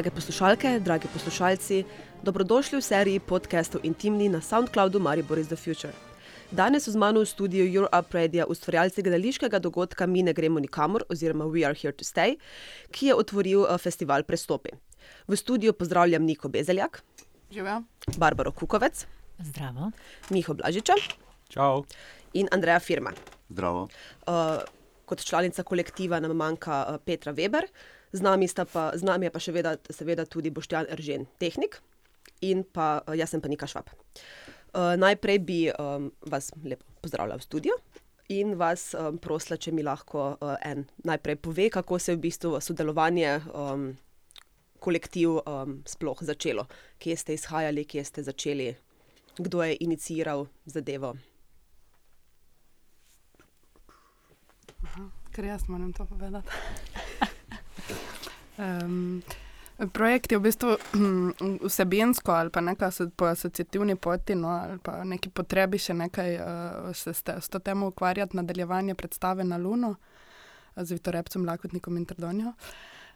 Drage poslušalke, dragi poslušalci, dobrodošli v seriji podcastov Intimni na SoundCloudu Maribor is the Future. Danes so z mano v studiu Europe Radio ustvarjalci gledališkega dogodka Mi ne gremo nikamor oziroma We are here to stay, ki je otvoril eh, festival Prestopi. V studiu pozdravljam Niko Bezeljak, Živijo. Barbaro Kukovec, Zdravo. Miho Blažiča Čau. in Andreja Firma. Zdravo. Uh, kot članica kolektiva nam manjka uh, Petra Weber, z nami, pa, z nami je pa še veda, seveda tudi Boštjan Eržen, tehnik in pa uh, jaz sem pa Nika Švab. Uh, najprej bi um, vas lepo pozdravila v studiu in vas um, prosila, če mi lahko uh, en najprej pove, kako se je v bistvu sodelovanje um, kolektiv um, sploh začelo, kje ste izhajali, kje ste začeli, kdo je iniciiral zadevo. Ker jaz moram to povedati. Um, projekt je v bistvu vsebinsko ali pa nekaj aso- po asociativni poti, no, ali pa neki potrebi še nekaj uh, se s, te, s to temo ukvarjati, nadaljevanje predstave na Luno eh, z Vitorepcem, Lakotnikom in Trdonjo,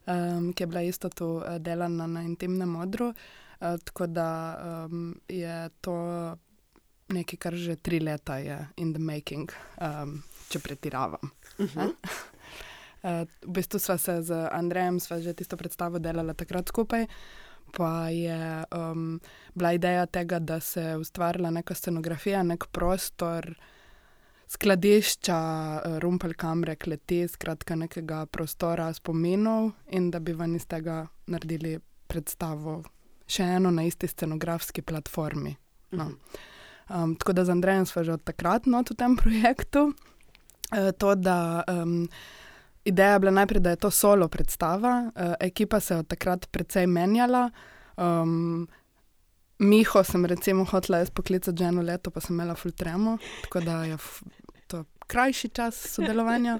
um, ki je bila isto tu uh, delana na intimnem modru. Uh, tako da um, je to nekaj, kar že tri leta je in the making, um, če pretiravam. Uh -huh. Uh, v bistvu sva se z Andrejem, sva že tisto predstavo delala takrat skupaj. Pa je um, bila ideja tega, da se je ustvarila neka scenografija, nek prostor, skladišča, eh, rumpelkamre, kleti, skratka nekega prostora spominov in da bi ven iz tega naredili predstavo, še eno na isti scenografski platformi. No. Um, tako da z Andrejem smo že od takrat not v tem projektu. Uh, to, da um, ideja je bila najprej, da je to solo predstava, uh, ekipa se je od takrat precej menjala. Um, Miho sem recimo hotela jaz poklicati že eno leto, pa sem imela fultremo, tako da je to krajši čas sodelovanja.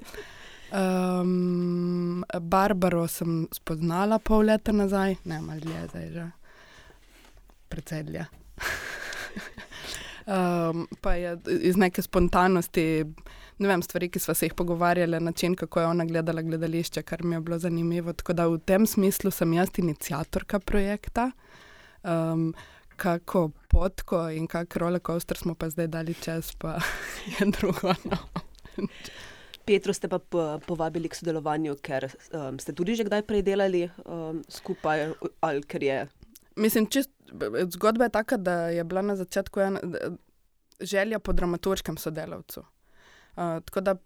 Um, Barbaro sem spoznala pol leta nazaj, ne malo dlje zdaj že, precej dlje. Um, pa je iz neke spontanosti, ne vem, stvari, ki smo se jih pogovarjali, način, kako je ona gledala gledališče, kar mi je bilo zanimivo. Tako da v tem smislu sem jaz inicijatorka projekta. Um, kako potko in kak rollercoaster smo pa zdaj dali čez, pa je drugo. No. Petro ste pa po- povabili k sodelovanju, ker um, ste tudi že kdaj prej delali um, skupaj, ali ker je. Mislim, čist, zgodba je taka, da je bila na začetku ena želja po dramaturškem sodelavcu. Uh, tako da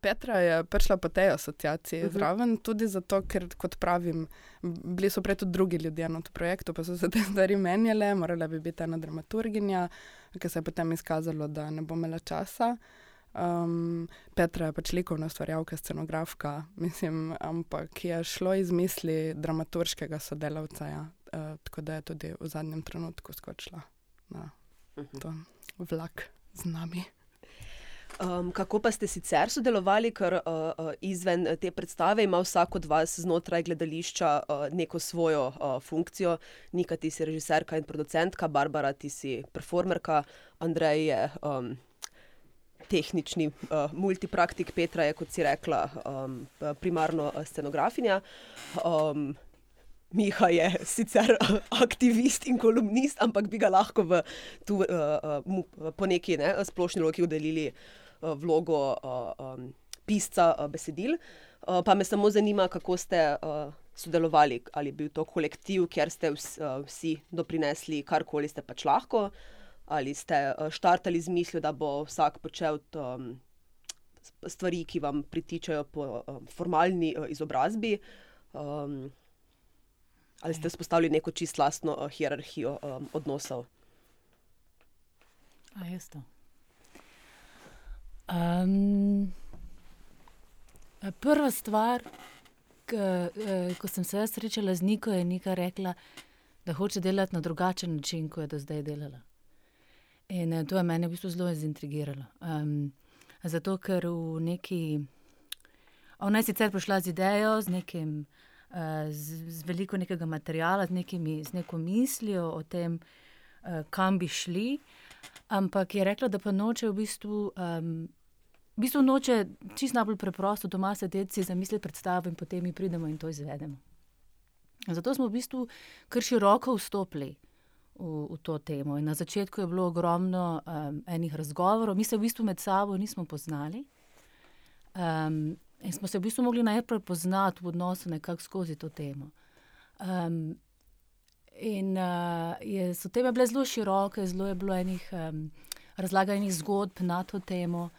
Petra je prišla po tej asociaciji uh Mhm. -huh. zraven, tudi zato, ker, kot pravim, bili so prej tudi drugi ljudje na tem projektu, pa so se te stvari menjale, morala bi biti ena dramaturginja, ki se je potem izkazalo, da ne bo imela časa. Um, Petra je pač likovna ustvarjalka, scenografka, mislim, ampak je šlo iz misli dramaturškega sodelavca. Ja. Uh, tako da je tudi v zadnjem trenutku skočila na to vlak z nami. Um, kako pa ste sicer sodelovali, ker uh, uh, izven eh, te predstave ima vsak od vas znotraj gledališča uh, neko svojo uh, funkcijo. Nika, ti si režiserka in producentka, Barbara, ti si performerka, Andrej je um, tehnični uh, multipraktik, Petra je, kot si rekla, um, primarno scenografinja. Um, Miha je sicer uh, aktivist in kolumnist, ampak bi ga lahko v, tu, uh, uh, mu, po neki ne, splošni loki udelili uh, vlogo uh, um, pisca uh, besedil. Uh, pa me samo zanima, kako ste uh, sodelovali, ali je bil to kolektiv, kjer ste vs, uh, vsi doprinesli karkoli ste pač lahko, ali ste uh, štartali z mislijo, da bo vsak počel um, stvari, ki vam pritičajo po um, formalni uh, izobrazbi. Um, Ali ste vzpostavili neko čisto lastno uh, hierarhijo um, odnosov? A jaz to. Um, prva stvar, k, eh, ko sem se srečala z Niko, je Nika rekla, da hoče delati na drugačen način, kot je do zdaj delala. In to je mene v bistvu zelo zintrigiralo. Um, zato, ker v neki. Ona je sicer prišla z idejo, z nekim. Uh, z, z veliko nekega materiala, z, nekimi, z neko mislijo o tem, uh, kam bi šli, ampak je rekla, da pa noče v bistvu, um, v bistvu noče čisto najbolj preprosto doma sedeti, si zamisliti predstavo in potem mi pridemo in to izvedemo. Zato smo v bistvu kar široko vstopili v, v to temo. In na začetku je bilo ogromno um, enih razgovorov, mi se v bistvu med sabo nismo poznali. Um, in smo se v bistvu mogli najprej poznati v odnosu nekako skozi to temo. Um, in uh, je, so teme bile zelo široke, zelo je bilo enih um, razlaganih zgodb na to temo.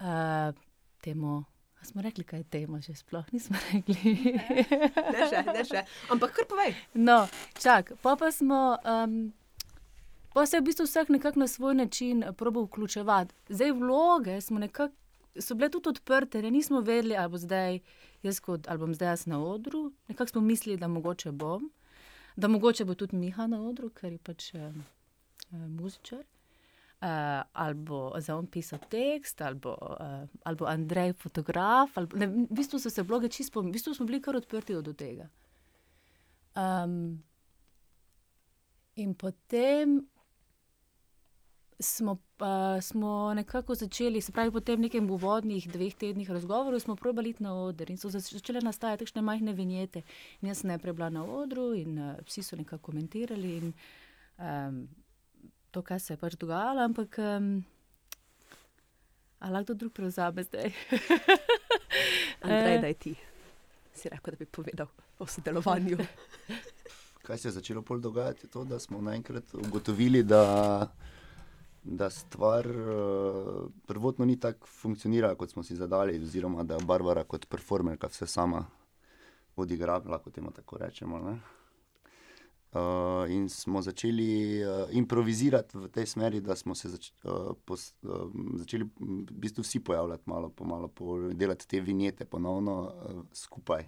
Uh, temo smo rekli, kaj je tema, že sploh nismo rekli. ne še, ne še. Ampak kar povej. No, čak, pa, pa smo. Um, Pa se je v bistvu vsak nekako na svoj način probo vključevati. Zdaj, vloge nekak, so bile tudi odprte, ne nismo vedeli, ali bo zdaj jaz kot ali bom zdaj jaz na odru. Nekako smo mislili, da mogoče bom, da mogoče bo tudi Miha na odru, ker je pač uh, uh, muzičar uh, ali bo za on pisal tekst, ali bo, uh, ali bo Andrej fotograf. Ali, ne, v bistvu so se bloge čisto, v bistvu smo bili kar odprti do tega. Um, in potem smo, uh, smo nekako začeli, se pravi, po tem nekem uvodnih dveh tednih razgovorov, smo probali iti na oder in so začele nastajati takšne majhne vinjete. In jaz sem najprej bila na odru in uh, vsi so nekako komentirali. In, um, to, kar se je pač dogajalo, ampak um, ali lahko drug prevzame zdaj? Andrej, da je ti, si rekel, da bi povedal o sodelovanju. kaj se je začelo pol dogajati? To, da smo naenkrat ugotovili, da, da stvar uh, prvotno ni tako funkcionirala, kot smo si zadali, oziroma da je Barbara kot performerka vse sama odigrala, lahko temu tako rečemo. Ne? Uh, in smo začeli uh, improvizirati v tej smeri, da smo se zač uh, pos, uh, začeli v bistvu vsi pojavljati, malo po malo, po, delati te vinjete ponovno uh, skupaj.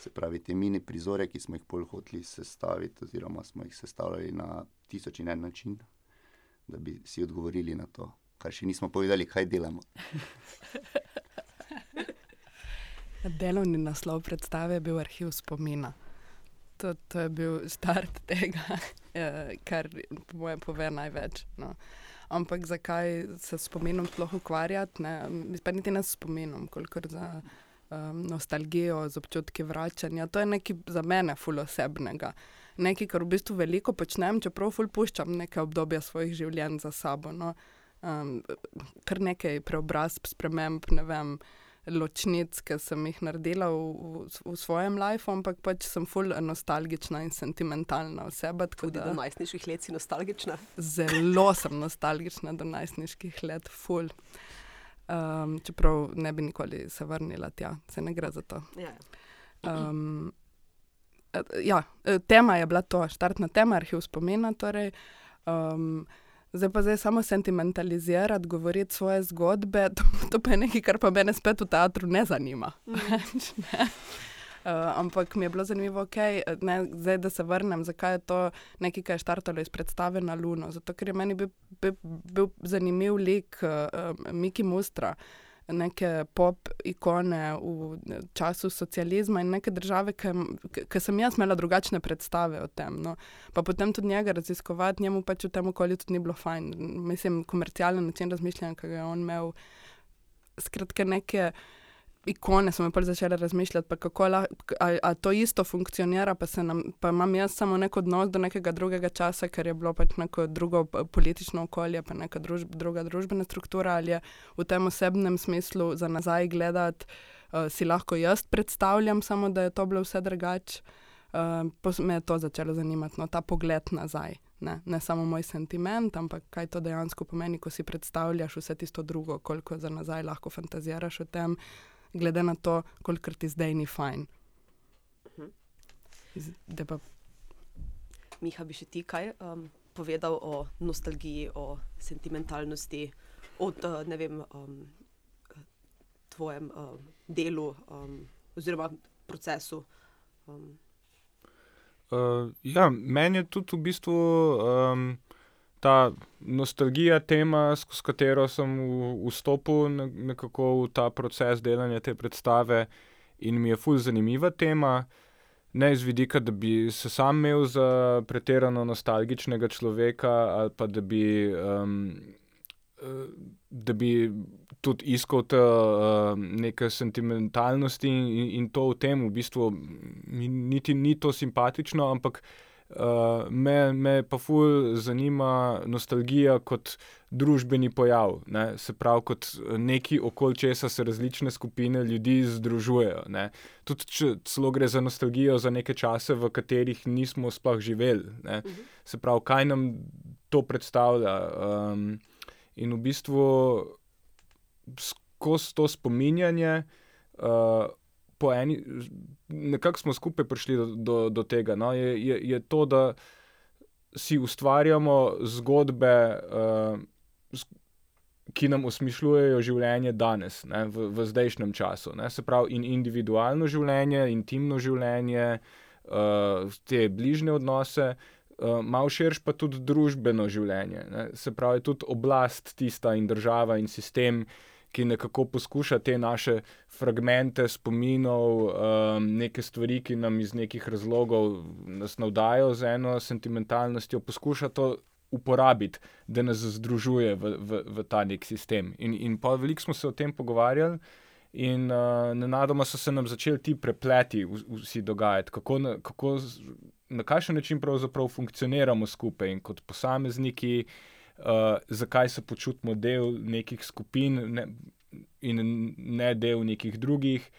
Se pravi, te mini prizore, ki smo jih bolj hoteli sestaviti, oziroma smo jih sestavljali na tisoč in en način, da bi si odgovorili na to, kar še nismo povedali, kaj delamo. Delovni naslov predstave je bil arhiv spomina to, to je bil start tega, eh, kar po mojem pove največ. No. Ampak zakaj se spominom sploh ukvarjati? Pa niti ne spominom, koliko za um, nostalgijo, z občutki vračanja. To je nekaj za mene fulosebnega. Nekaj, kar v bistvu veliko počnem, čeprav ful puščam nekaj obdobja svojih življenj za sabo. No. Um, kar nekaj preobrazb, sprememb, ne vem ločnic, ki sem jih naredila v, v, v svojem lifeu, ampak pač sem full nostalgična in sentimentalna oseba. Tudi da, do najstniških let si nostalgična. Zelo sem nostalgična do najstniških let, full. Um, čeprav ne bi nikoli se vrnila tja, se ne gre za to. Um, ja, tema je bila to, štartna tema, arhiv spomina. Torej, um, Zdaj pa zdaj samo sentimentalizirati, govoriti svoje zgodbe, to, to pa je nekaj, kar pa me spet v teatru ne zanima. Mm. ne? Uh, ampak mi je bilo zanimivo, okay, ne, zdaj, da se vrnem, zakaj je to nekaj, kar je štartalo iz predstave na Luno. Zato, ker je meni bil, bil, bil zanimiv lik uh, Miki Mustra. Uh, neke pop ikone v času socializma in neke države, ki sem jaz imela drugačne predstave o tem. No. Pa potem tudi njega raziskovati, njemu pač v tem okolju tudi ni bilo fajn. Mislim, komercialen način razmišljanja, ki ga je on imel. Skratka, neke ikone, smo pa začeli razmišljati, kako lahko to isto funkcionira, pa, nam, pa imam jaz samo nek odnos do nekega drugega časa, ker je bilo pač neko drugo politično okolje, pa neka družb, druga družbena struktura, ali je v tem osebnem smislu za nazaj gledati, uh, si lahko jaz predstavljam, samo da je to bilo vse drugače. Uh, me je to začelo zanimati, no, ta pogled nazaj. Ne, ne samo moj sentiment, ampak kaj to dejansko pomeni, ko si predstavljaš vse tisto drugo, koliko za nazaj lahko fantaziraš o tem, glede na to, koliko ti zdaj ni fajn. Pa... Miha, bi še ti kaj um, povedal o nostalgiji, o sentimentalnosti, o uh, vem, um, tvojem uh, delu um, oziroma procesu? Um. Uh, ja, meni je tudi v bistvu. Um, ta nostalgija, tema, s katero sem vstopil nekako v ta proces delanja te predstave, in mi je fulj zanimiva tema. Ne iz vidika, da bi se sam imel za pretirano nostalgičnega človeka, ali pa da bi, um, da bi tudi iskal te uh, neke sentimentalnosti in, in to v tem, v bistvu, mi niti ni to simpatično, ampak uh, me, me pa ful zanima nostalgija kot družbeni pojav. Ne? Se pravi, kot neki okoli česa se različne skupine ljudi združujejo. Ne? Tudi če celo gre za nostalgijo za neke čase, v katerih nismo sploh živeli. Ne? Se pravi, kaj nam to predstavlja. Um, in v bistvu skozi to spominjanje. Uh, eni, nekako smo skupaj prišli do, do, do tega. No? Je, je, je to, da si ustvarjamo zgodbe, uh, ki nam osmišljujejo življenje danes, ne? v, v zdajšnjem času. Ne? Se pravi, in individualno življenje, intimno življenje, uh, te bližnje odnose. Uh, malo širš pa tudi družbeno življenje. Ne? Se pravi, tudi oblast, tista in država in sistem, uh, ki nekako poskuša te naše fragmente spominov, um, neke stvari, ki nam iz nekih razlogov nas navdajo z eno sentimentalnostjo, poskuša to uporabiti, da nas združuje v, v, v ta nek sistem. In, in pa veliko smo se o tem pogovarjali. In uh, nenadoma so se nam začeli ti prepleti, vsi dogajati, kako, na, kako, na kakšen način pravzaprav funkcioniramo skupaj in kot posamezniki, uh, zakaj se počutimo del nekih skupin ne, in ne del nekih drugih.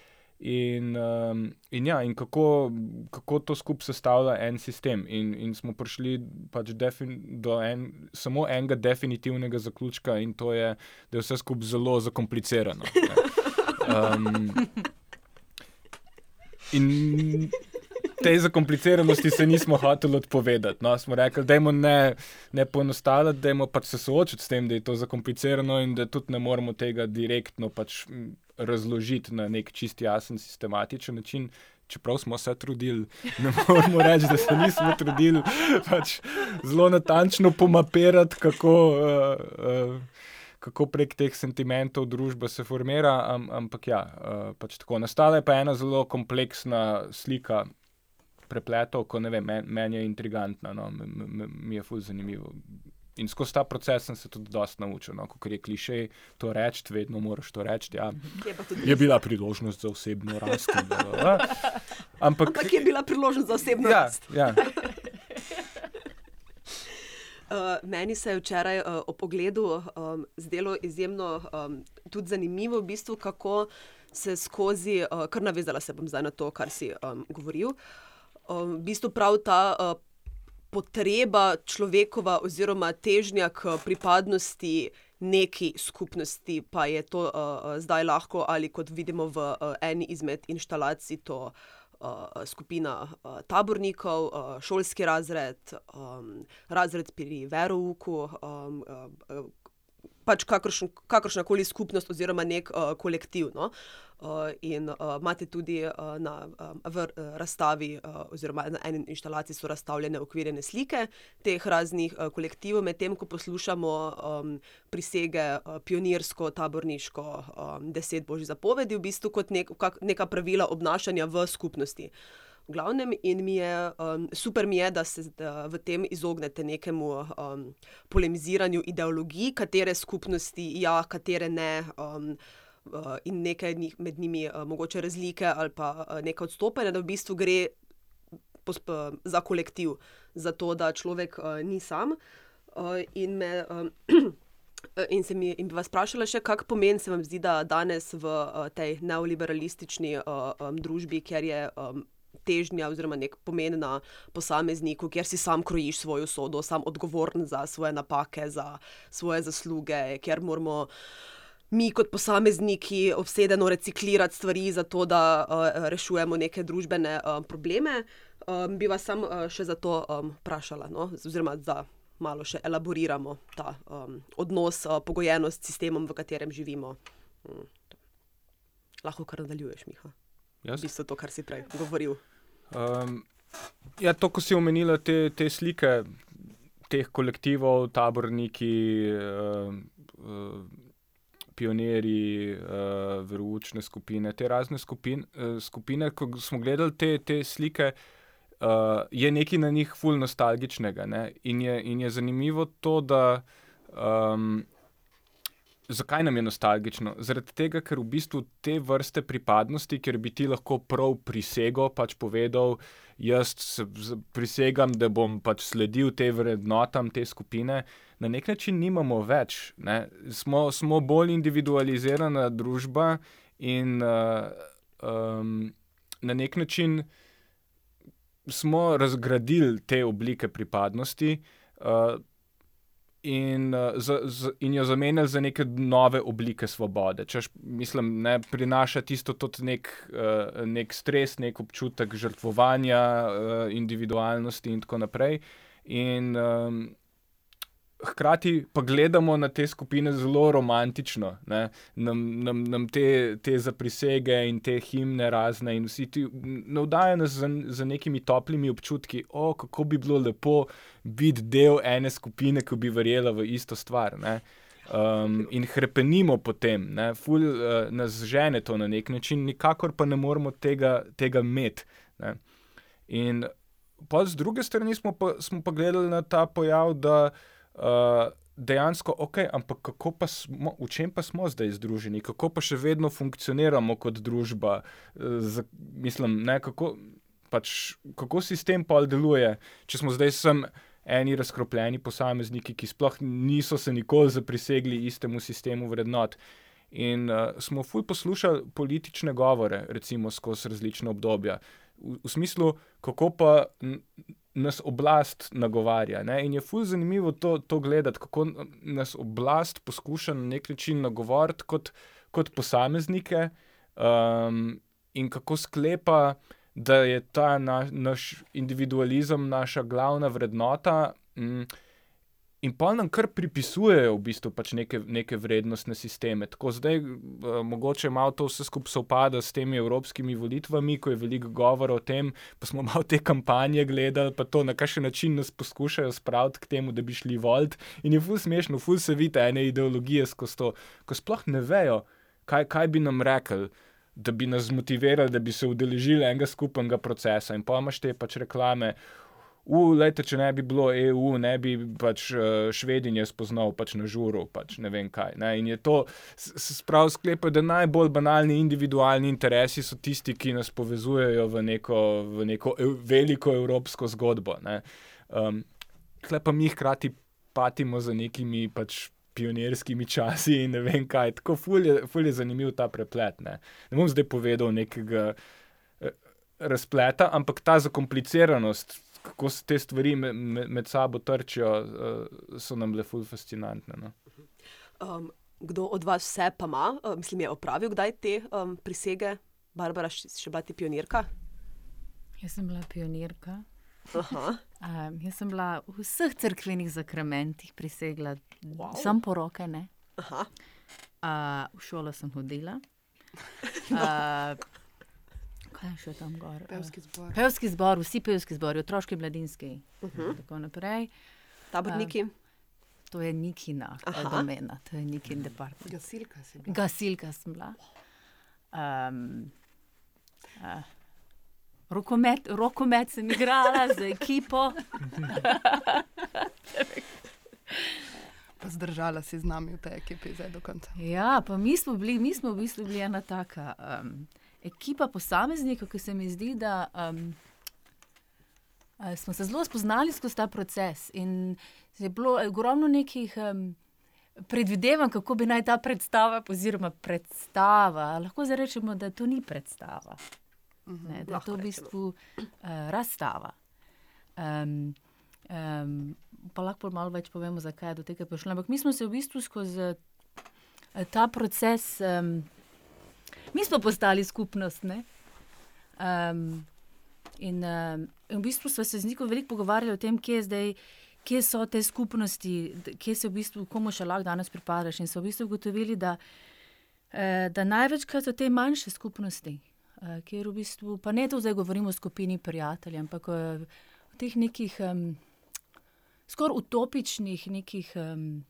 In, um, in, ja, in kako, kako to skupaj sestavlja en sistem. In, in smo prišli pač do en, samo enega definitivnega zaključka, in to je, da je vse skupaj zelo zakomplicirano. Um, in tej zakompliciranosti se nismo hoteli odpovedati. No, smo rekli, da je ne, ne poenostavljati, da je pač se soočiti s tem, da je to zakomplicirano in da tudi ne moremo tega direktno pač razložiti na nek čist jasen, sistematičen način. Čeprav smo se trudili, ne moremo reči, da se nismo trudili pač zelo natančno pomapirati, kako, uh, uh, kako prek teh sentimentov družba se formira. Am, ampak ja, uh, pač tako. Nastala je pa ena zelo kompleksna slika prepletov, ko ne vem, meni men je intrigantna, no, mi je fulj zanimivo. In skozi ta proces sem se tudi dosta naučil. No, Ko je klišej to reči, vedno moraš to reči. Ja. Je, je bila priložnost za osebno rast. Ampak, Ampak je bila priložnost za osebno ja, rast. Ja. Uh, meni se je včeraj uh, o pogledu um, zdelo izjemno um, zanimivo, v bistvu, kako se skozi, uh, kar navezala se bom zdaj na to, kar si um, govoril. Uh, v bistvu prav ta uh, potreba človekova, oziroma težnja k pripadnosti neki skupnosti, pa je to uh, zdaj lahko, ali kot vidimo v eni izmed instalacij, to skupina tabornikov, šolski razred, razred pri Verouku. Uh, Pač kakršna koli skupnost, oziroma nek uh, kolektiv. No? Uh, Uh, in uh, imate tudi uh, na, um, v uh, razstavi, uh, oziroma na eni instalaciji, so razstavljene ukvirjene slike teh raznih uh, kolektivov, medtem ko poslušamo um, prisege uh, pionirsko, taborniško, um, deset božjih zapovedi, v bistvu kot nek, kak, neka pravila obnašanja v skupnosti. V glavnem, in mi je um, super, mi je, da se da v tem izognete nekemu um, polemiziranju ideologij, katere skupnosti, ja, katere ne. Um, uh, in nekaj med njimi uh, mogoče razlike ali pa uh, nekaj odstopanja, da v bistvu gre za kolektiv, za to, da človek uh, ni sam. Uh, in, me, um, in, mi, in bi vas vprašala še, kaj pomeni se vam zdi, da danes v uh, tej neoliberalistični uh, um, družbi, ker je. Um, Težnja, oziroma nek pomen na posamezniku, kjer si sam krojiš svojo sodo, sam odgovoren za svoje napake, za svoje zasluge, kjer moramo mi kot posamezniki obsedeno reciklirati stvari, zato da uh, rešujemo neke družbene uh, probleme. Um, bi vas sam uh, še za to um, vprašala, no? oziroma da malo še elaboriramo ta um, odnos, uh, pogojenost s sistemom, v katerem živimo. Hmm. Lahko kar nadaljuješ, Miha. Jaz? V bistvu to, kar si prej govoril. Um, ja, to, ko si omenila te, te slike teh kolektivov, taborniki. Uh, uh, pionirji, uh, veroučne skupine, te razne skupin, uh, skupine. Ko smo gledali te, te slike, uh, je nekaj na njih ful nostalgičnega. In je, in je zanimivo to, da um, zakaj nam je nostalgično? Zaradi tega, ker v bistvu te vrste pripadnosti, ker bi ti lahko prav prisego pač povedal, jaz se prisegam, da bom pač sledil te vrednotam te skupine, na nek način nimamo več. Ne? Smo, smo bolj individualizirana družba in uh, um, na nek način smo razgradili te oblike pripadnosti. Uh, in, uh, z, z, in jo zamenjali za neke nove oblike svobode. Češ, mislim, ne prinaša tisto nek, uh, nek stres, nek občutek žrtvovanja, uh, individualnosti in tako naprej. In, um, hkrati pa gledamo na te skupine zelo romantično, nam, nam, nam te, te zaprisege in te himne razne in vsi ti navdajajo nas z, nekimi toplimi občutki, o kako bi bilo lepo biti del ene skupine, ki bi verjela v isto stvar. Ne? Um, in krepenimo potem, ful uh, nas žene to na nek način, nikakor pa ne moremo tega, tega imeti. In pa z druge strani smo pa, smo pa gledali na ta pojav, da uh, dejansko ok, ampak pa smo, v čem pa smo zdaj združeni, kako pa še vedno funkcioniramo kot družba. Uh, z, mislim, ne, kako, pač, kako sistem pa deluje, če smo zdaj sem. Eni razkropljeni posamezniki, ki sploh niso se nikoli zaprisegli istemu sistemu vrednot. In uh, smo fulj poslušali politične govore, recimo skozi različne obdobja, v, v smislu, kako pa nas oblast nagovarja. Ne? In je fully zanimivo to, to gledati, kako nas oblast poskuša na nek način nagovoriti kot, kot posameznike um, in kako sklepa, da je ta na, naš individualizem naša glavna vrednota. Um, In pa nam kar pripisujejo v bistvu pač neke, neke vrednostne sisteme. Tako zdaj, uh, mogoče malo to vse skupaj sovpada s temi evropskimi volitvami, ko je veliko govora o tem, pa smo malo te kampanje gledali, pa to na kakšen način nas poskušajo spraviti k temu, da bi šli volt. In je ful smešno, ful se vidi ene ideologije skozi to, ko sploh ne vejo, kaj, kaj bi nam rekli. Da bi nas motivirali, da bi se udeležili enega skupnega procesa, in pa imaš te pač reklame, Ulejte, če ne bi bilo EU, ne bi pač uh, Švedinje spoznal pač na žuru, pač ne vem kaj. Ne? In je to sprav sklepati, da najbolj banalni individualni interesi so tisti, ki nas povezujejo v neko, v neko ev, veliko evropsko zgodbo. Um, Hle pa mi hkrati patimo za nekimi pač. Pionirskimi časi in ne vem kaj. Tako ful je, ful je zanimiv ta preplet. Ne, ne bom zdaj povedal nekega eh, razpleta, ampak ta zakompliciranost kako se te stvari med, med sabo trčijo, uh, so nam le ful fascinantne. No? Um, kdo od vas vse pa ima, uh, mislim, je opravil kdaj te um, prisege? Barbara, še, še bila ti pionirka? Jaz sem bila pionirka. Um, jaz sem bila v vseh crkvenih zakramentih prisegla, wow. sem poroke. Uh, v šolo sem hodila. Uh, kaj še tam gor? Pevski zbor. Pevski zbor, vsi pevski zbori, otroški, mladinski. Uh mhm. -huh. Tako naprej. Taborniki. Uh, to je Nikina, domena, to je Nikin department. Gasilka si bila. Gasilka sem bila. Um, uh, rokomet, rokomet sem igrala z ekipo. Zdržala si z nami v tej ekipi, zdaj do konca. Ja, pa mi smo bili, mi smo v bistvu bili ena taka. Um, ekipa posameznikov, ki se mi zdi, da um, smo se zelo spoznali skozi ta proces. In je bilo ogromno nekih um, predvidevanj, kako bi naj ta predstava, oziroma predstava, lahko zdaj rečemo, da to ni predstava, mhm, ne, da je to v bistvu uh, razstava. Um, um, pa lahko malo več povemo, zakaj je do tega prišlo. Ampak mi smo se v bistvu skozi uh, ta proces. Um, mi smo postali skupnost. Um, in, um, in v bistvu smo se z njim veliko pogovarjali o tem, kje, zdaj, kje so te skupnosti, kje se v bistvu, komu še lahko danes pripadaš. In so v bistvu ugotovili, da, uh, da največkrat so te manjše skupnosti, kjer v bistvu, pa ne to zdaj govorimo o skupini prijateljev, ampak o, o teh nekih um, skoraj utopičnih nekih, um,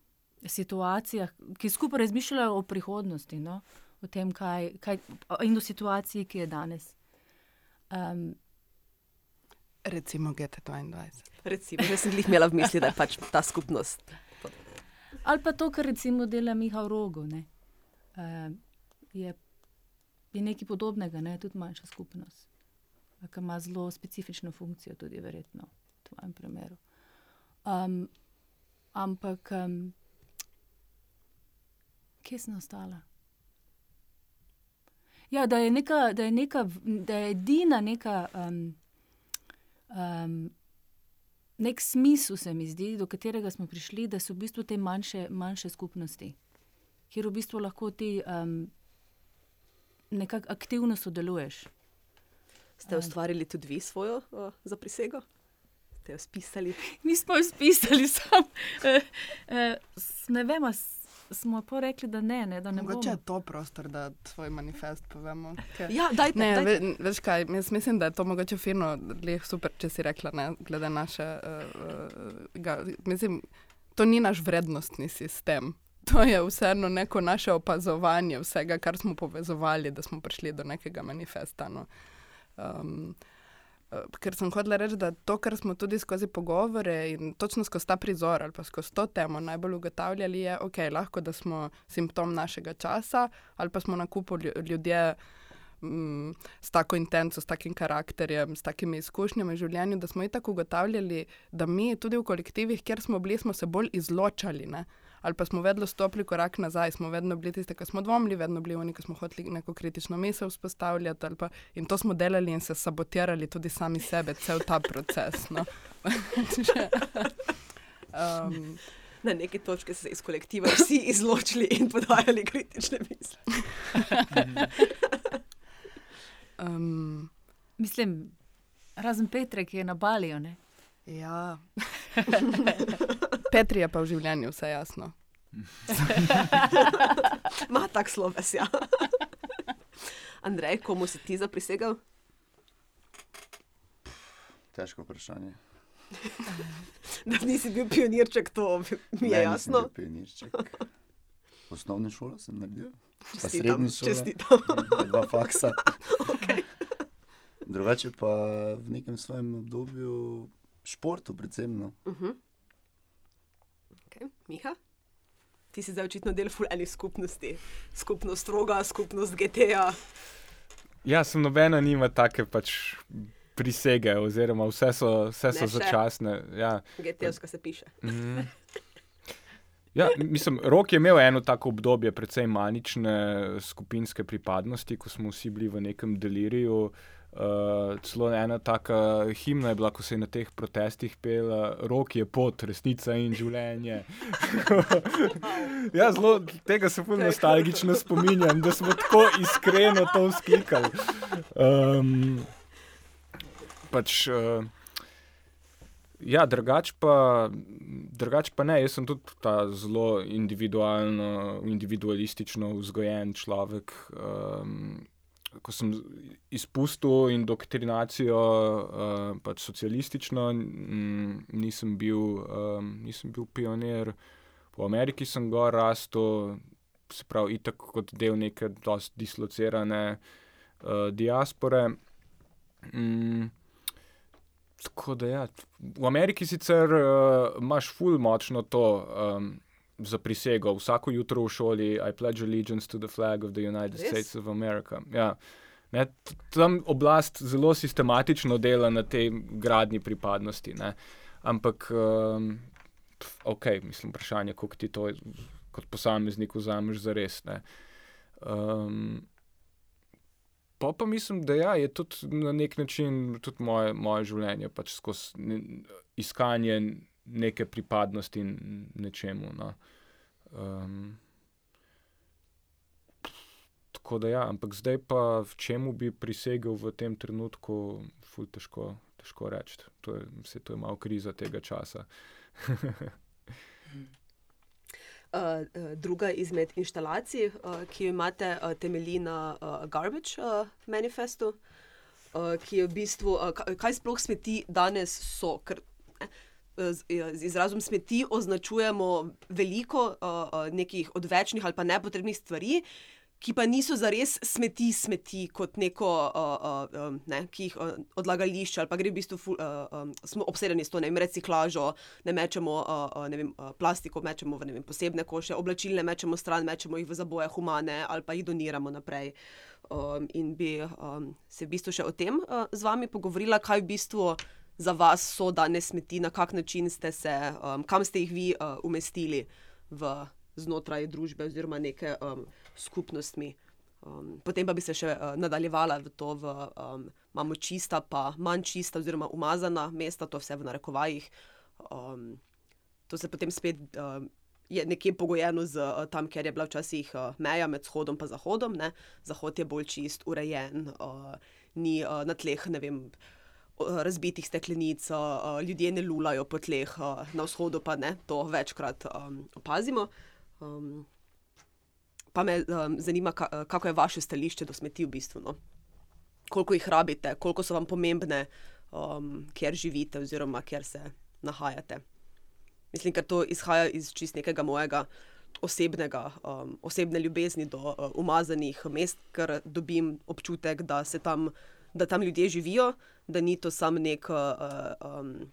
situacijah, ki skupaj razmišljajo o prihodnosti. No? o tem, kaj, kaj, in o situaciji, ki je danes. Um, Recimo GT22. Recimo, jaz sem jih imela v misli, da je pač ta skupnost. Ali pa to, kar recimo dela Miha v rogu. Ne? Uh, je, je nekaj podobnega, ne? tudi manjša skupnost, ki ima zelo specifično funkcijo, tudi verjetno v tvojem primeru. Um, ampak, um, kje sem ostala? Ja, da je, neka, da je, neka, da je edina neka. Um, um, nek smisel, se mi zdi, do katerega smo prišli, da so v bistvu te manjše, manjše skupnosti, kjer v bistvu lahko ti um, nekako aktivno sodeluješ. Ste ustvarili tudi vi svojo uh, za prisego? Ste jo spisali? Mi smo jo spisali, samo uh, uh, ne vemo smo pa rekli, da ne. ne, da ne Mogoče je to prostor, da svoj manifest povemo. Kaj? Ja, dajte, ne, dajte. Ve, veš kaj, jaz mislim, da je to mogoče fino, leh super, če si rekla, ne, glede naše. Uh, uh, ga, mislim, to ni naš vrednostni sistem. To je vseeno neko naše opazovanje vsega, kar smo povezovali, da smo prišli do nekega manifesta. No. Um, ker sem hodila reči, da to, kar smo tudi skozi pogovore in točno skozi ta prizor ali pa skozi to temo najbolj ugotavljali, je, ok, lahko da smo simptom našega časa ali pa smo na kupu ljudje. Mm, s tako intenco, s takim karakterjem, s takimi izkušnjami v življenju, da smo i tako ugotavljali, da mi tudi v kolektivih, kjer smo bili, smo se bolj izločali. Ne? Ali pa smo vedno stopili korak nazaj, smo vedno bili tisti, ki smo dvomili, vedno bili oni, ki smo hoteli neko kritično misel vzpostavljati. Pa, in to smo delali in se sabotirali tudi sami sebe, cel ta proces. No. um, Na neki točki so se iz kolektiva vsi izločili in podajali kritične misli. um, Mislim, razen Petra, ki je na Baliju. Ja. Petri je pa v življenju vse jasno. Ma tak sloves, ja. Andrej, komu si ti zaprisegal? Težko vprašanje. da nisi bil pionirček, to mi je ne, jasno. Pionirček. Osnovne šole sem naredil, pa srednji šole, dva faksa. okay. Drugače pa v nekem svojem obdobju športu, predvsem. No. Uh -huh. Okay. Miha? Ti si zdaj očitno del fulani skupnosti, skupnost roga, skupnost GTA. Ja, sem nobena nima take pač prisege, oziroma vse so, vse so začasne. Ja. GTA-ska se piše. Mm. Ja, mislim, Rok je imel eno tako obdobje, predvsem manične skupinske pripadnosti, ko smo vsi bili v nekem deliriju. Uh, Uh, celo ena taka himna je bila, ko se je na teh protestih pela, rok je pot, resnica in življenje. ja, zelo tega se fulno nostalgično spominjam, da smo tako iskreno to sklikali. Um, pač, uh, ja, drugač pa, drugač pa ne, jaz sem tudi ta zelo individualno, individualistično vzgojen človek. Um, ko sem izpustil indoktrinacijo, uh, pač socialistično, m, nisem, bil, um, nisem bil pionir. Po Ameriki sem gor rastel, se pravi, itak kot del neke dosti dislocirane uh, diaspore. Mm, tako da ja, v Ameriki sicer uh, imaš ful močno to. Um, za prisego, vsako jutro v šoli, I pledge allegiance to the flag of the United Res? States of America. Ja. Ne, tam oblast zelo sistematično dela na tej gradni pripadnosti. Ne. Ampak, um, ok, mislim, vprašanje, kako ti to kot posameznik vzameš za res. Um, pa pa mislim, da ja, je tudi na nek način tudi moje, moje življenje pač skozi iskanje neke pripadnosti nečemu. No. Um, tako da ja, ampak zdaj pa čemu bi prisegel v tem trenutku, ful težko, težko reči. To je, vse to je malo kriza tega časa. Uh, druga izmed instalacij, uh, ki jo imate, uh, temelji na uh, Garbage uh, manifestu, uh, ki je v bistvu, uh, kaj sploh smeti danes so. Ker, eh, z izrazom smeti označujemo veliko uh, nekih odvečnih ali pa nepotrebnih stvari, ki pa niso za res smeti, smeti kot neko, uh, uh, ne, ki jih odlagališče ali pa gre v bistvu, ful, uh, um, smo obsedeni s to, ne vem, reciklažo, ne mečemo uh, ne vem, uh, plastiko, mečemo v vem, posebne koše, oblačilne mečemo stran, mečemo jih v zaboje humane ali pa jih doniramo naprej. Um, in bi um, se v bistvu še o tem uh, z vami pogovorila, kaj v bistvu za vas so danes smeti, na kak način ste se, um, kam ste jih vi uh, umestili v, znotraj družbe oziroma neke. Um, skupnostmi. Um, potem pa bi se še uh, nadaljevala v to, da um, imamo čista, pa manj čista, oziroma umazana mesta, to vse v narekovajih. Um, to se potem spet uh, je nekje pogojeno z uh, tam, ker je bila včasih uh, meja med vzhodom in zahodom. Ne? Zahod je bolj čist, urejen, uh, ni uh, na tleh, ne vem. Razbitih steklenic, ljudje ne lulajo po tleh, na vzhodu pa ne, to večkrat um, opazimo. Um, pa me um, zanima, ka, kako je vaše stališče do smeti v bistvu. No? Koliko jih rabite, koliko so vam pomembne, um, kjer živite oziroma kjer se nahajate. Mislim, da to izhaja iz čist nekega mojega osebnega, um, osebne ljubezni do uh, umazanih mest, ker dobim občutek, da, tam, da tam ljudje živijo, da ni to samo nek. Uh, um,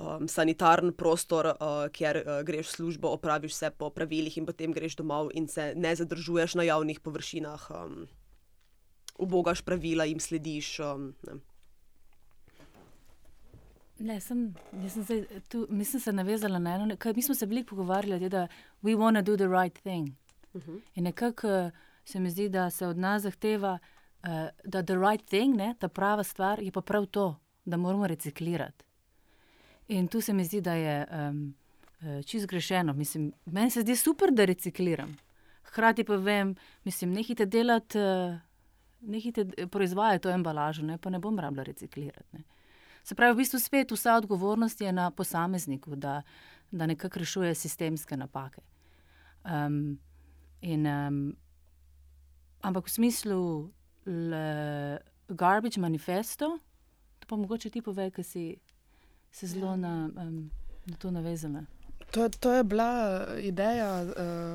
um, sanitarni prostor, uh, kjer uh, greš v službo, opraviš vse po pravilih in potem greš domov in se ne zadržuješ na javnih površinah, um, ubogaš pravila in slediš. Um, ne. Ne, sem, sem zdaj, tu, mislim, se navezala na eno. Kaj, mi smo se veliko pogovarjali, da we want to do the right thing. Uh mhm. -huh. In nekako se mi zdi, da se od nas zahteva, uh, da the right thing, ne, ta prava stvar, je pa prav to, da moramo reciklirati. In tu se mi zdi, da je um, čisto grešeno. Mislim, meni se zdi super, da recikliram. Hkrati pa vem, mislim, nehite delati, uh, nehite proizvajati to embalažo, ne, pa ne bom rabila reciklirati. Ne. Se pravi, v bistvu spet vsa odgovornost je na posamezniku, da, da nekako rešuje sistemske napake. Um, in, um, ampak v smislu garbage manifesto, to pa mogoče ti povej, kaj si se zelo na, um, na to navezala. To, to je bila ideja,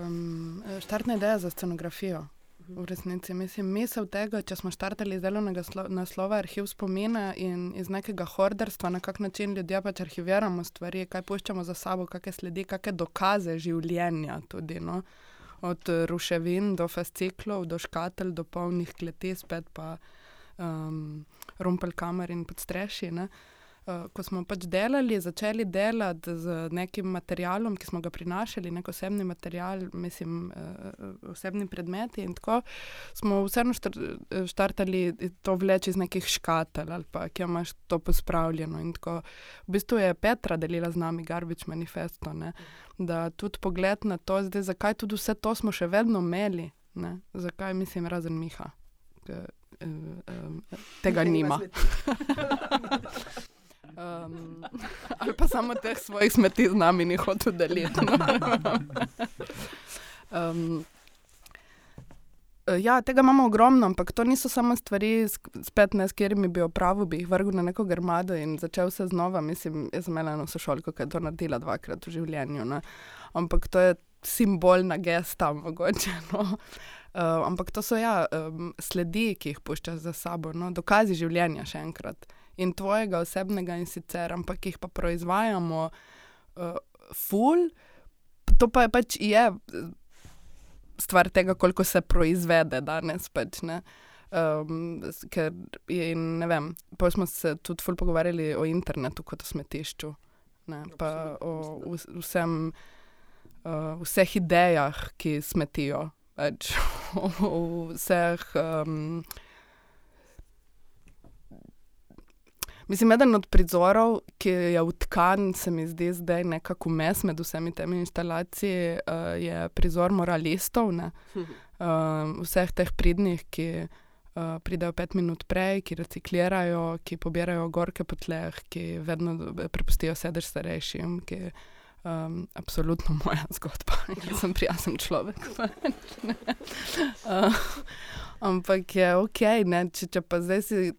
um, štartna ideja za scenografijo. V resnici mislim, misel tega, če smo štartali iz delovnega naslova arhiv spomina in iz nekega horderstva, na kak način ljudje pač arhiviramo stvari, kaj puščamo za sabo, kakšne sledi, kakšne dokaze življenja. Tudi, no? Od ruševin do fasciklov, do škatelj, do polnih kleti, spet pa um, rumpel kamer in podstreši. Uh, ko smo pač delali, začeli delati z nekim materialom, ki smo ga prinašali, nek osebni material, mislim, uh, osebni predmeti. In tako smo vseeno štartali to vleči iz nekih škatelj ali pa kje imaš to pospravljeno. In tako v bistvu je Petra delila z nami Garbič manifesto, ne? da tudi pogled na to, zdaj, zakaj tudi vse to smo še vedno imeli, ne? zakaj mislim razen Miha. K, uh, um, tega nima. Um, ali pa samo teh svojih smeti z nami ni hotel deliti. No. um, ja, tega imamo ogromno, ampak to niso samo stvari, spet ne s katerimi bi opravil, bi jih vrgel na neko grmado in začel se znova. Mislim, jaz sem eno sošolko, ki je to naredila dvakrat v življenju. Ne. Ampak to je simbolna gesta, mogoče. No. Uh, ampak to so ja, um, sledi, ki jih puščaš za sabo, no. dokazi življenja, še enkrat in tvojega osebnega, in sicer, ampak jih pa proizvajamo, uh, ful, to pa je pač je stvar tega, koliko se proizvede danes. Pač, um, ker je, ne vem, pa smo se tudi ful pogovarjali o internetu kot o smetišču, ne, pa o vsem, uh, vseh idejah, ki smetijo. Pač, o vseh um, Mislim, eden od prizorov, ki je utkan, se mi zdi zdaj nekako mes med vsemi temi instalacijami, uh, je prizor moralistov, uh, vseh teh pridnih, ki uh, pridejo pet minut prej, ki reciklirajo, ki pobirajo gorke po tleh, ki vedno prepustijo sedež starejšim. Ki, um, absolutno moja zgodba, jaz sem prijazen človek. uh, ampak je ok, ne, če, če pa zdaj si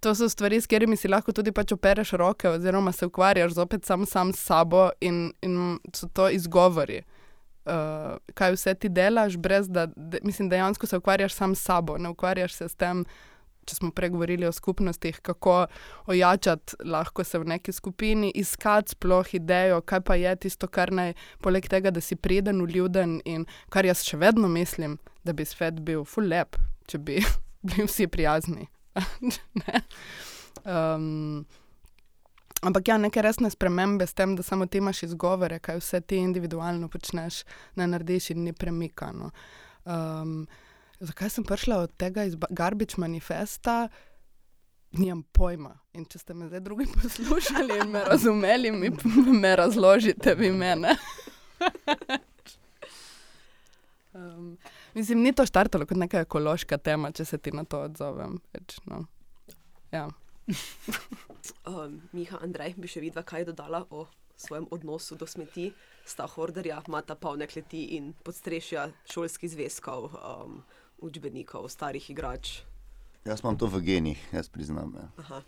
to so stvari, s katerimi si lahko tudi pač opereš roke, oziroma se ukvarjaš zopet sam, sam s sabo in, in so to izgovori. uh, kaj vse ti delaš, brez da, de, mislim, dejansko se ukvarjaš sam s sabo, ne ukvarjaš se s tem. Če smo pregovorili o skupnostih, kako ojačati lahko se v neki skupini, iskati sploh idejo, kaj pa je tisto, kar naj, poleg tega, da si priden, ljuden in kar jaz še vedno mislim, da bi svet bil full lep, če bi bili vsi prijazni. um, ampak ja, neke resne spremembe s tem, da samo ti imaš izgovore, kaj vse ti individualno počneš, ne narediš in ni premikano. Um, zakaj sem prišla od tega iz Garbage manifesta? Nimam pojma. In če ste me zdaj drugi poslušali in me razumeli, mi me razložite, vi mene. um, mislim, ni to štartalo kot neka ekološka tema, če se ti na to odzovem. Več, no. ja. um, Miha, Andrej, bi še videla, kaj je dodala o svojem odnosu do smeti, sta horderja, mata polne kleti in podstrešja šolskih zvezkov, um, učbenikov, starih igrač. Jaz imam to v genih, jaz priznam. Ja.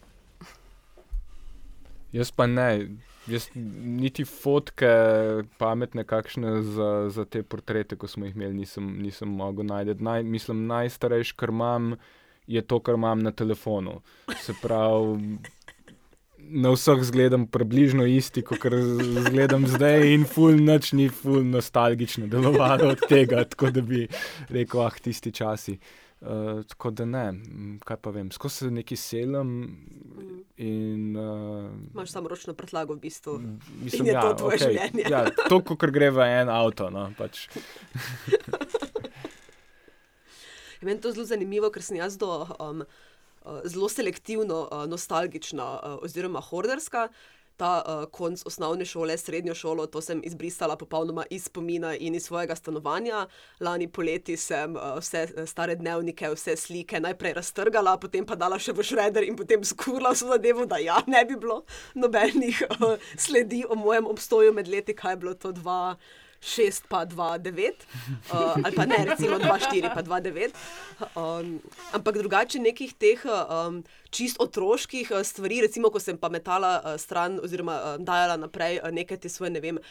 Jaz pa ne, jaz niti fotke, pametne, kakšne za, za te portrete, ko smo jih imeli, nisem, nisem mogel najti. Naj, mislim, najstarejši, kar imam, je to, kar imam na telefonu. Se pravi, na vseh zgledam približno isti, kot zgledam zdaj, in ful noč ni ful nostalgično delovalo od tega, tako da bi rekel, ah, tisti časi. Uh, tako da ne, kaj pa vem, skozi se neki selim. In, uh, Imáš samo ročno prtlago, v bistvu. Mislim, da je to tvoje okay, življenje. ja, to, kot gre v en avto. No, pač. Meni je to zelo zanimivo, ker sem jaz do, um, zelo selektivno uh, nostalgična uh, oziroma horderska. Ta uh, konc osnovne šole, srednjo šolo, to sem izbrisala popolnoma iz spomina in iz svojega stanovanja. Lani poleti sem uh, vse stare dnevnike, vse slike najprej raztrgala, potem pa dala še v šreder in potem skurla vso zadevo, da ja, ne bi bilo nobenih uh, sledi o mojem obstoju med leti, kaj je bilo to dva. 6, pa 2, 9, uh, ali pa ne, recimo 2, 4, pa 2, 9. Um, ampak drugače nekih teh um, čist otroških uh, stvari, recimo, ko sem pa metala uh, stran oziroma uh, dajala naprej uh, neke te svoje, ne vem,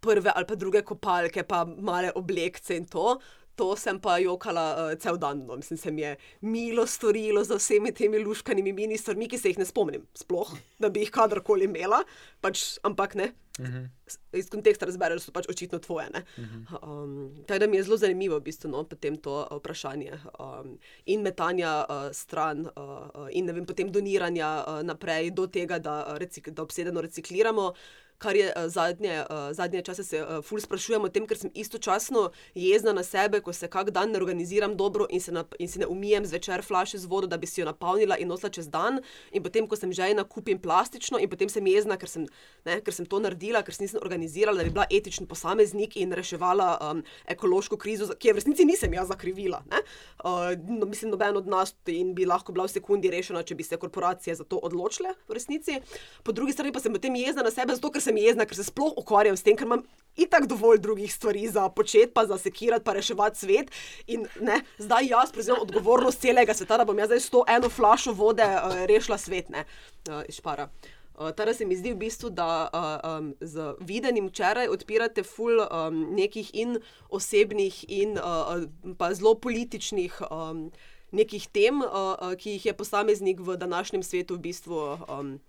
prve ali pa druge kopalke, pa male oblekce in to. To sem pa jokala uh, cel dan, no. mislim, se mi je milo storilo za vsemi temi luškanimi ministrmi, ki se jih ne spomnim, sploh, da bi jih kadarkoli imela, pač, ampak ne, Uh mhm. -huh. Iz konteksta razbereš, so pač očitno tvoje. Uh mhm. -huh. um, Tako da mi je zelo zanimivo, v bistvu, no, to uh, vprašanje um, in metanja uh, stran, uh, in vem, potem doniranja uh, naprej do tega, da, recik, da obsedeno recikliramo kar je uh, zadnje, uh, zadnje čase se uh, ful sprašujem o tem, ker sem istočasno jezna na sebe, ko se kak dan ne organiziram dobro in se, na, in se ne umijem zvečer flaše z vodo, da bi si jo napolnila in nosila čez dan. In potem, ko sem žejna, kupim plastično in potem sem jezna, ker sem, ne, ker sem to naredila, ker sem nisem organizirala, da bi bila etičen posameznik in reševala um, ekološko krizo, ki je v resnici nisem jaz zakrivila. Uh, no, mislim, noben od nas in bi lahko bila v sekundi rešena, če bi se korporacije za to odločile v resnici. Po drugi strani pa sem potem jezna na sebe, zato ker sem jezna, ker se sploh ukvarjam s tem, ker imam itak dovolj drugih stvari za početi, pa za sekirati, pa reševati svet. In ne, zdaj jaz prevzemam odgovornost celega sveta, da bom jaz zdaj s to eno flašo vode uh, rešila svet, ne, uh, išpara. Uh, Torej se mi zdi v bistvu, da uh, um, z videnim včeraj odpirate ful um, nekih in osebnih in uh, pa zelo političnih um, nekih tem, uh, ki jih je posameznik v današnjem svetu v bistvu. Um,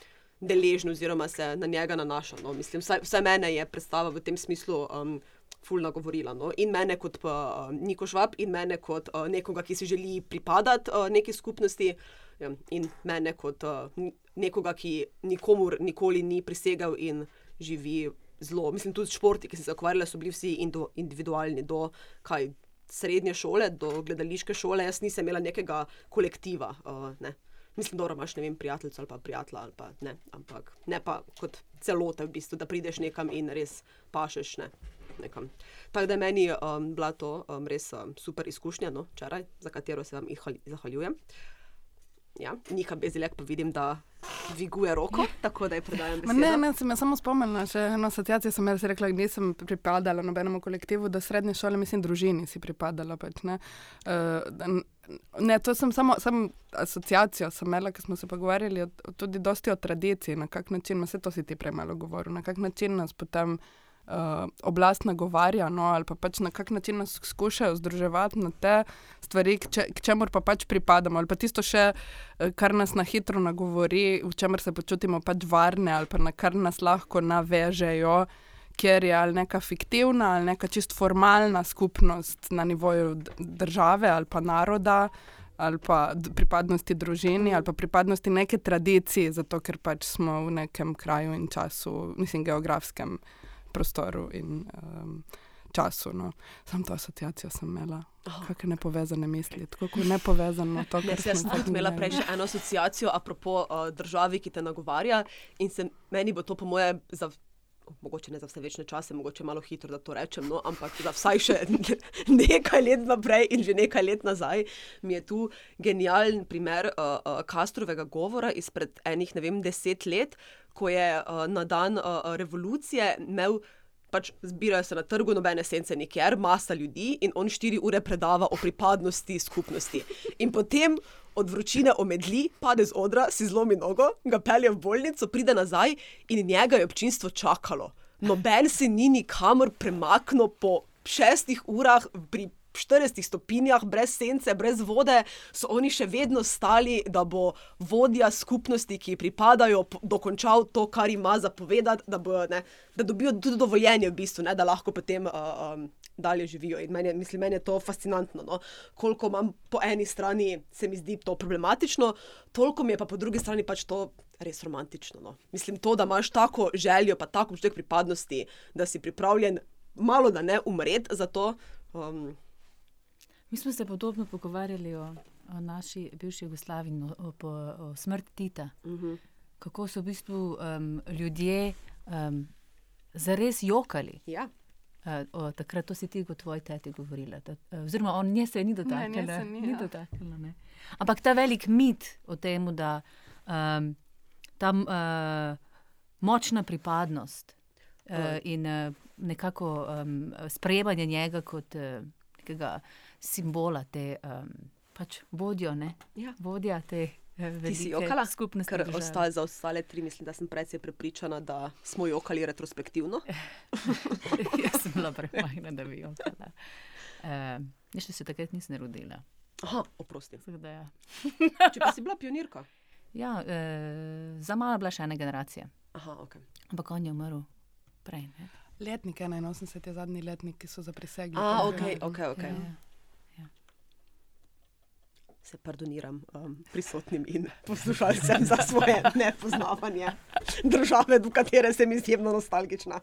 deležni, oziroma se na njega nanaša. No. Mislim, vsaj, vsaj mene je predstava v tem smislu. Um, Fulno govorila. No. In mene kot uh, Niko Švab, in mene kot uh, nekoga, ki si želi pripadati uh, neki skupnosti, ja, in mene kot uh, nekoga, ki nikomur nikoli ni prisegal in živi zelo. Mislim, tudi športi, ki so se ukvarjali, so bili vsi individualni, do kaj, srednje šole, do gledališke šole. Jaz nisem imela nekega kolektiva. Uh, ne. Mislim, da imaš ne vem, prijateljico ali pa prijatelja, ali pa ne, ampak ne pa kot celota, v bistvu, da prideš nekam in res pašeš. Ne, Tako da je meni um, bila to um, res um, super izkušnja, no, včeraj, za katero se vam zahvaljujem. Ja, Nika Bezilek pa vidim, da dviguje roko, tako da je predajam. Ne, ne, sem samo spomnila, še eno asociacijo sem rekla, da nisem pripadala nobenemu kolektivu, da srednje šole, mislim, družini si pripadala. Pač, ne. Uh, ne, to sem samo, samo asociacijo, sem imela, ki smo se pogovarjali tudi dosti o tradiciji, na kak način, vse to si ti premalo govoril, na kak način nas potem uh, oblast nagovarja, no, ali pa pač na kak način nas skušajo združevati na te stvari, k, če, k čemur pa pač pripadamo, ali pa tisto še, eh, kar nas na hitro nagovori, v čemer se počutimo pač varne, ali pa na kar nas lahko navežejo. Ker je ali neka fiktivna ali neka čist formalna skupnost na nivoju države ali pa naroda, ali pa pripadnosti družini, ali pa pripadnosti neke tradiciji, zato ker pač smo v nekem kraju in času, mislim, geografskem prostoru in um, času. No. Sam to asociacijo sem imela. Oh. Kakšne nepovezane misli, tako nepovezano. To, ne, jaz sem imela prej še eno asociacijo, apropo uh, državi, ki te nagovarja, in se, meni bo to, po moje, za, mogoče ne za vse večne čase, mogoče malo hitro, da to rečem, no, ampak za vsaj še nekaj let naprej in že nekaj let nazaj, mi je tu genijalen primer uh, uh, Kastrovega govora izpred enih, ne vem, deset let ko je uh, na dan uh, revolucije imel. Pač zbirajo se na trgu, nobene sence, nikjer, masa ljudi in on štiri ure predava o pripadnosti skupnosti. In potem od vročine omedli, pade z odra, si zlomi nogo, ga pelje v bolnico, pride nazaj in njega je občinstvo čakalo. Noben se ni nikamor premaknil po šestih urah pri 40 stopinjah, brez sence, brez vode, so oni še vedno stali, da bo vodja skupnosti, ki pripadajo, dokončal to, kar ima zapovedati, da, bo, ne, da dobijo tudi dovoljenje, v bistvu, ne, da lahko potem uh, um, dalje živijo. In meni, mislim, meni je to fascinantno. No? Koliko imam po eni strani, se mi zdi to problematično, toliko mi je pa po drugi strani pač to. Res romantično. No. Mislim, to, da imaš tako željo, pa tako občutek pripadnosti, da si pripravljen, malo da ne umreti za to. Um, Mi smo se podobno pogovarjali o, o naši bivši Jugoslaviji, o, o, o smrti Tita. Uh mhm. -huh. Kako so v bistvu um, ljudje um, zares jokali. Ja. Uh, o, takrat to si ti kot tvoj teti govorila. Da, uh, oziroma, on nje se ni dotaknil. Ni, ja. ni Ampak ta velik mit o tem, da um, ta uh, močna pripadnost uh. in uh, nekako um, sprejemanje njega kot uh, nekega simbola, te um, pač vodijo, ja. vodja te. Eh, Ti si jokala, ker ostale, za ostale tri, mislim, da sem precej prepričana, da smo jokali retrospektivno. Jaz sem bila premajhna, da bi jokala. Uh, Ništa se takrat nisem rodila. Aha, oprosti. Ja. Če pa si bila pionirka? Ja, uh, za malo bila še ena generacija. Aha, ok. Ampak on je umrl prej. Ne? Letnik 81 je zadnji letnik, ki so zaprisegli. Ah, ok, ok. okay. Ja, ja se pardoniram um, prisotnim in poslušalcem za svoje nepoznavanje države, do katere sem izjemno nostalgična.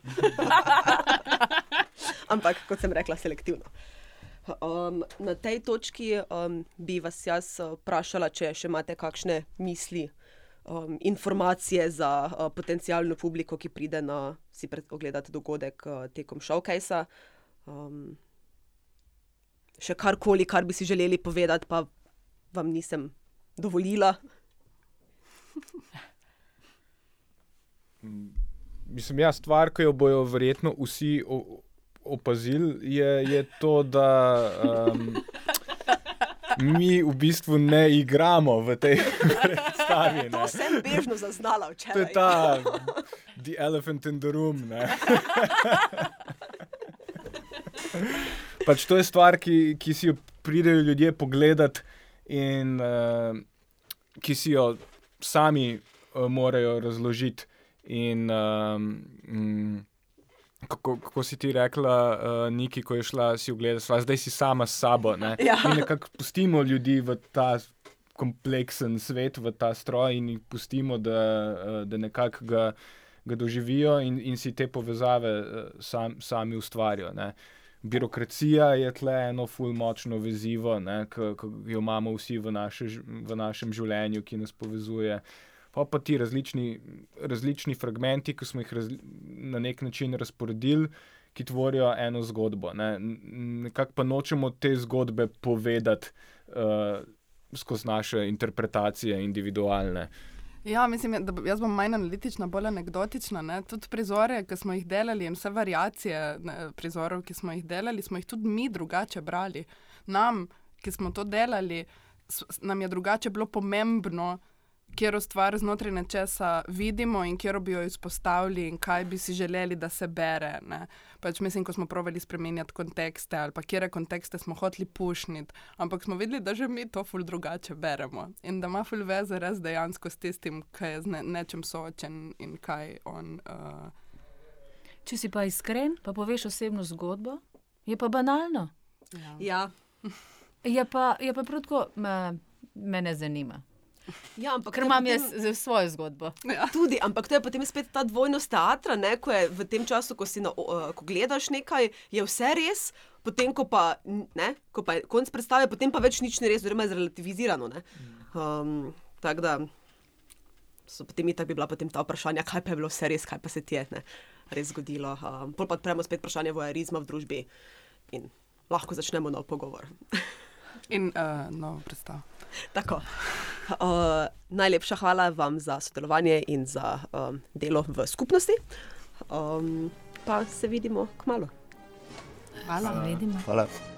Ampak, kot sem rekla, selektivno. Um, na tej točki um, bi vas jaz uh, vprašala, če še imate kakšne misli, um, informacije za uh, potencijalno publiko, ki pride na si ogledati dogodek uh, tekom showcase. Um, še karkoli, kar bi si želeli povedati, pa vam nisem dovolila. Mislim, ja, stvar, ki jo bojo verjetno vsi opazili, je, je to, da um, mi v bistvu ne igramo v tej predstavi. To sem bežno zaznala včeraj. To je ta The Elephant in the Room. pač to je stvar, ki, ki si jo pridejo ljudje pogledati in uh, ki si jo sami uh, morajo razložiti. In, um, kako, kako si ti rekla, uh, Niki, ko je šla si ogledati, zdaj si sama s sabo. Ne? Ja. In nekako pustimo ljudi v ta kompleksen svet, v ta stroj, in jih pustimo, da, uh, da nekako ga, ga doživijo in, in si te povezave uh, sam, sami ustvarijo. Uh, birokracija je tle eno fulmočno vezivo, ki jo imamo vsi v, naše, v našem življenju, ki nas povezuje. Pa pa ti različni, različni fragmenti, ki smo jih raz, na nek način razporedili, ki tvorijo eno zgodbo. Ne. Nekako pa nočemo te zgodbe povedati uh, skozi naše interpretacije, individualne. Uh, Ja, mislim, da jaz bom manj analitična, bolj anekdotična. Ne? Tudi prizore, ki smo jih delali, in vse variacije ne, prizorov, ki smo jih delali, smo jih tudi mi drugače brali. Nam, ki smo to delali, nam je drugače bilo pomembno, kjer stvar znotraj nečesa vidimo in kjer bi jo izpostavili, in kaj bi si želeli, da se bere. Ne. Pač mislim, ko smo provali spremenjati kontekste ali pa kje kontekste smo hoteli pušniti, ampak smo videli, da že mi to ful drugače beremo in da ima ful veze res dejansko s tistim, kaj je z ne, nečem soočen in kaj on. Uh... Če si pa iskren, pa poveš osebno zgodbo, je pa banalno. Ja. ja. Je pa, je pa prav tako, me ne zanima. Ja, ampak, Ker imam jaz potem... svojo zgodbo. Ja. Tudi, ampak to je potem spet ta dvojnost teatra, ne, ko je v tem času, ko, na, uh, ko gledaš nekaj, je vse res, potem ko pa, ne, ko pa je konc predstave, potem pa več nič ni res, oziroma je zrelativizirano. Um, tako da so potem tako bi bila potem ta vprašanja, kaj pa je bilo vse res, kaj pa se ti je ne, res zgodilo. Um, pol pa odpremo spet vprašanje vojarizma v družbi in lahko začnemo nov pogovor. in uh, novo predstavo. Tako. Uh, najlepša hvala vam za sodelovanje in za um, delo v skupnosti. Um, pa se vidimo k malu. Hvala. Hvala.